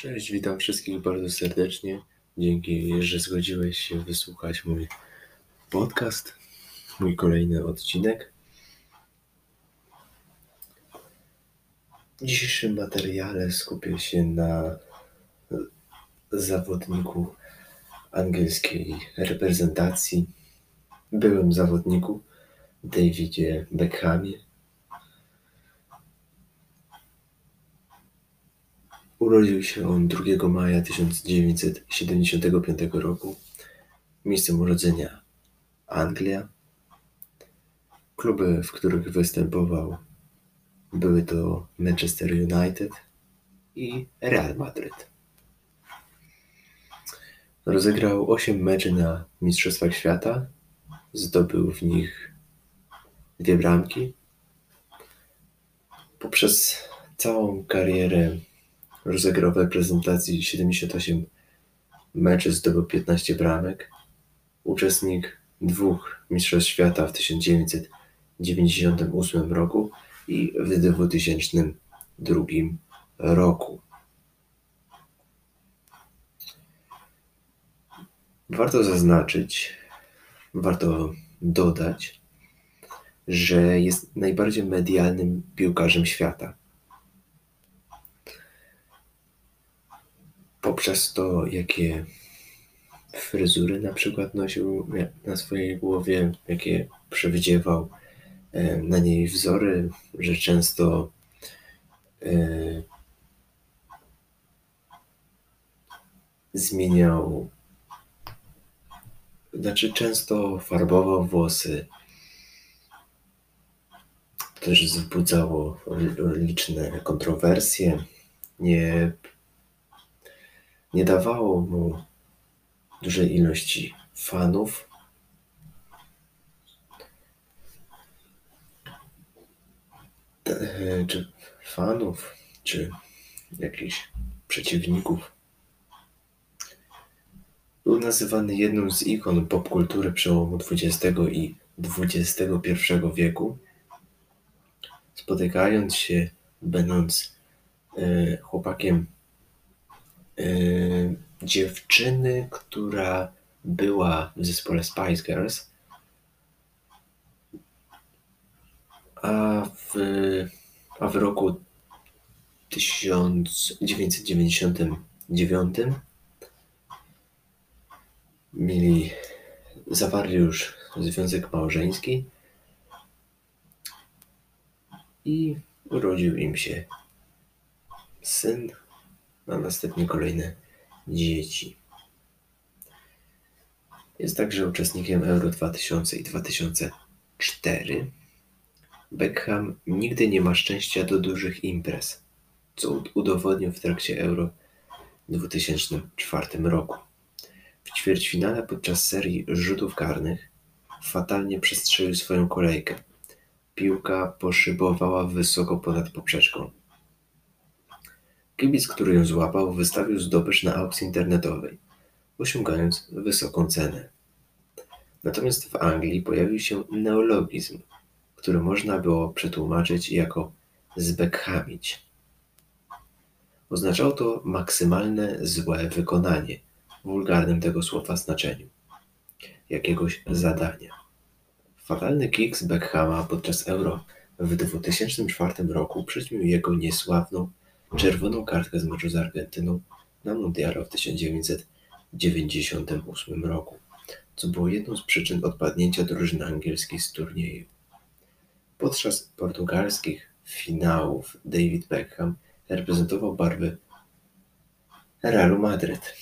Cześć, witam wszystkich bardzo serdecznie. Dzięki, że zgodziłeś się wysłuchać mój podcast, mój kolejny odcinek. W dzisiejszym materiale skupię się na zawodniku angielskiej reprezentacji, byłym zawodniku Davidzie Beckhamie. Urodził się on 2 maja 1975 roku. Miejscem urodzenia Anglia. Kluby, w których występował, były to Manchester United i Real Madrid. Rozegrał 8 meczy na Mistrzostwach Świata. Zdobył w nich dwie bramki. Poprzez całą karierę rozegrał w reprezentacji 78 meczy, zdobył 15 bramek. Uczestnik dwóch Mistrzostw Świata w 1998 roku i w 2002 roku. Warto zaznaczyć, warto dodać, że jest najbardziej medialnym piłkarzem świata. Poprzez to, jakie fryzury na przykład nosił na swojej głowie, jakie przewidziewał e, na niej wzory, że często e, zmieniał, znaczy często farbował włosy. To też wzbudzało liczne kontrowersje. Nie, nie dawało mu dużej ilości fanów. Czy fanów, czy jakichś przeciwników. Był nazywany jedną z ikon popkultury przełomu XX i XXI wieku. Spotykając się, będąc e, chłopakiem e, dziewczyny, która była w zespole Spice Girls, a w, a w roku 1999 mieli, zawarli już związek małżeński i urodził im się syn, a następnie kolejne dzieci. Jest także uczestnikiem Euro 2000 i 2004. Beckham nigdy nie ma szczęścia do dużych imprez, co udowodnił w trakcie Euro 2004 roku. W ćwierćfinale podczas serii rzutów karnych fatalnie przestrzelił swoją kolejkę. Piłka poszybowała wysoko ponad poprzeczką. Kibic, który ją złapał, wystawił zdobycz na aukcji internetowej, osiągając wysoką cenę. Natomiast w Anglii pojawił się neologizm, który można było przetłumaczyć jako zbekhamić. Oznaczało to maksymalne złe wykonanie w wulgarnym tego słowa znaczeniu jakiegoś zadania. Fatalny kick z Beckhama podczas Euro w 2004 roku przyćmił jego niesławną czerwoną kartkę z meczu z Argentyną na Mundialu w 1998 roku, co było jedną z przyczyn odpadnięcia drużyny angielskiej z turnieju. Podczas portugalskich finałów David Beckham reprezentował barwy Realu Madryt.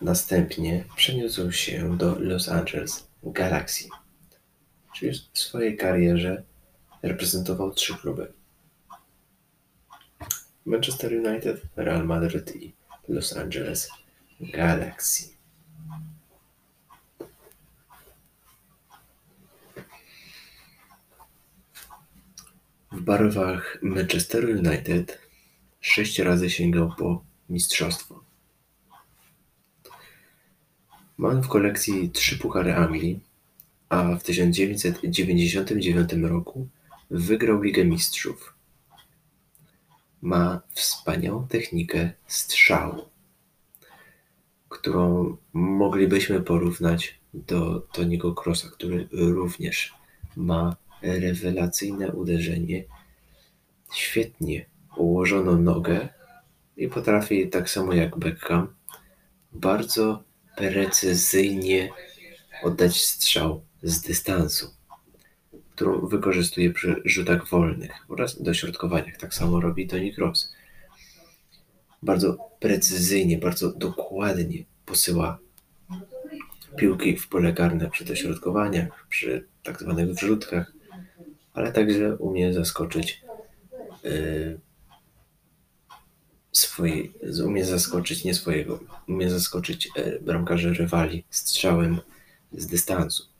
Następnie przeniósł się do Los Angeles Galaxy, czyli w swojej karierze reprezentował trzy kluby: Manchester United, Real Madrid i Los Angeles Galaxy. W barwach Manchester United sześć razy sięgał po mistrzostwo. Ma w kolekcji trzy puchary Anglii, a w 1999 roku wygrał Ligę Mistrzów. ma wspaniałą technikę strzału, którą moglibyśmy porównać do Toniego Krosa, który również ma rewelacyjne uderzenie, świetnie ułożoną nogę i potrafi tak samo jak Beckham bardzo precyzyjnie oddać strzał z dystansu, którą wykorzystuje przy rzutach wolnych oraz dośrodkowaniach. Tak samo robi Toni Kroos. Bardzo precyzyjnie, bardzo dokładnie posyła piłki w pole karne przy dośrodkowaniach, przy tak zwanych wrzutkach, ale także umie zaskoczyć yy, swój, umie zaskoczyć nie swojego, umie zaskoczyć yy, bramkarzy rywali strzałem z dystansu.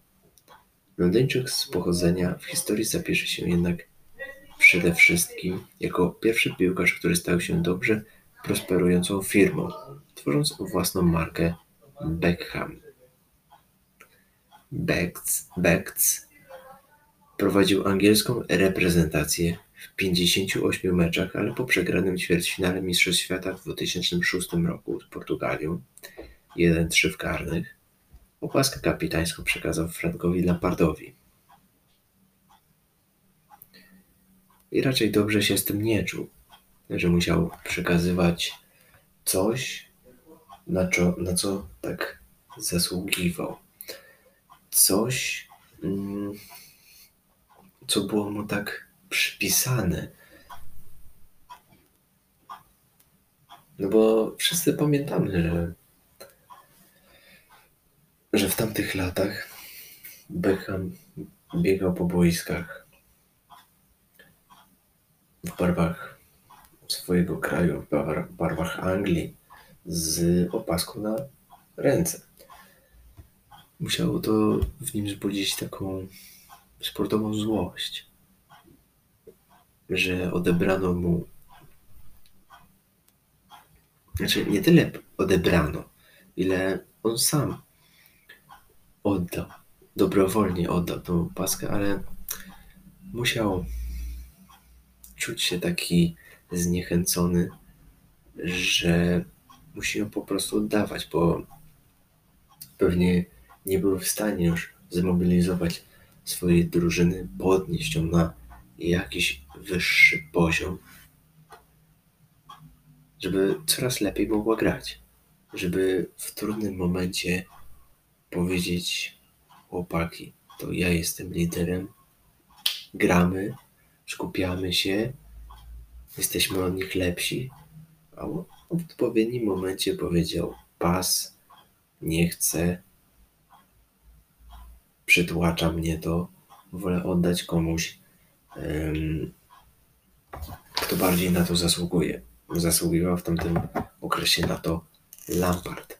Londyńczyk z pochodzenia w historii zapisze się jednak przede wszystkim jako pierwszy piłkarz, który stał się dobrze prosperującą firmą, tworząc własną markę Beckham. Becks, Becks prowadził angielską reprezentację w 58 meczach, ale po przegranym ćwierćfinale Mistrzostw Świata w 2006 roku z Portugalią 1-3 w karnych opaskę kapitańską przekazał Frankowi Lampardowi. I raczej dobrze się z tym nie czuł, że musiał przekazywać coś, na co, na co tak zasługiwał coś, mm, co było mu tak przypisane. No bo wszyscy pamiętamy, że, że w tamtych latach Beckham biegał po boiskach w barwach swojego kraju, w barwach Anglii z opaską na ręce. Musiało to w nim wzbudzić taką sportową złość, że odebrano mu. Znaczy, nie tyle odebrano, ile on sam oddał, dobrowolnie oddał tą paskę, ale musiał czuć się taki zniechęcony, że musi ją po prostu oddawać, bo pewnie nie był w stanie już zmobilizować swojej drużyny, podnieść ją na jakiś wyższy poziom, żeby coraz lepiej mogła grać, żeby w trudnym momencie powiedzieć chłopaki, to ja jestem liderem, gramy, skupiamy się, jesteśmy od nich lepsi, a w odpowiednim momencie powiedział pas, nie chcę, przytłacza mnie to, wolę oddać komuś, kto bardziej na to zasługuje. Zasługiwał w tamtym okresie na to Lampard.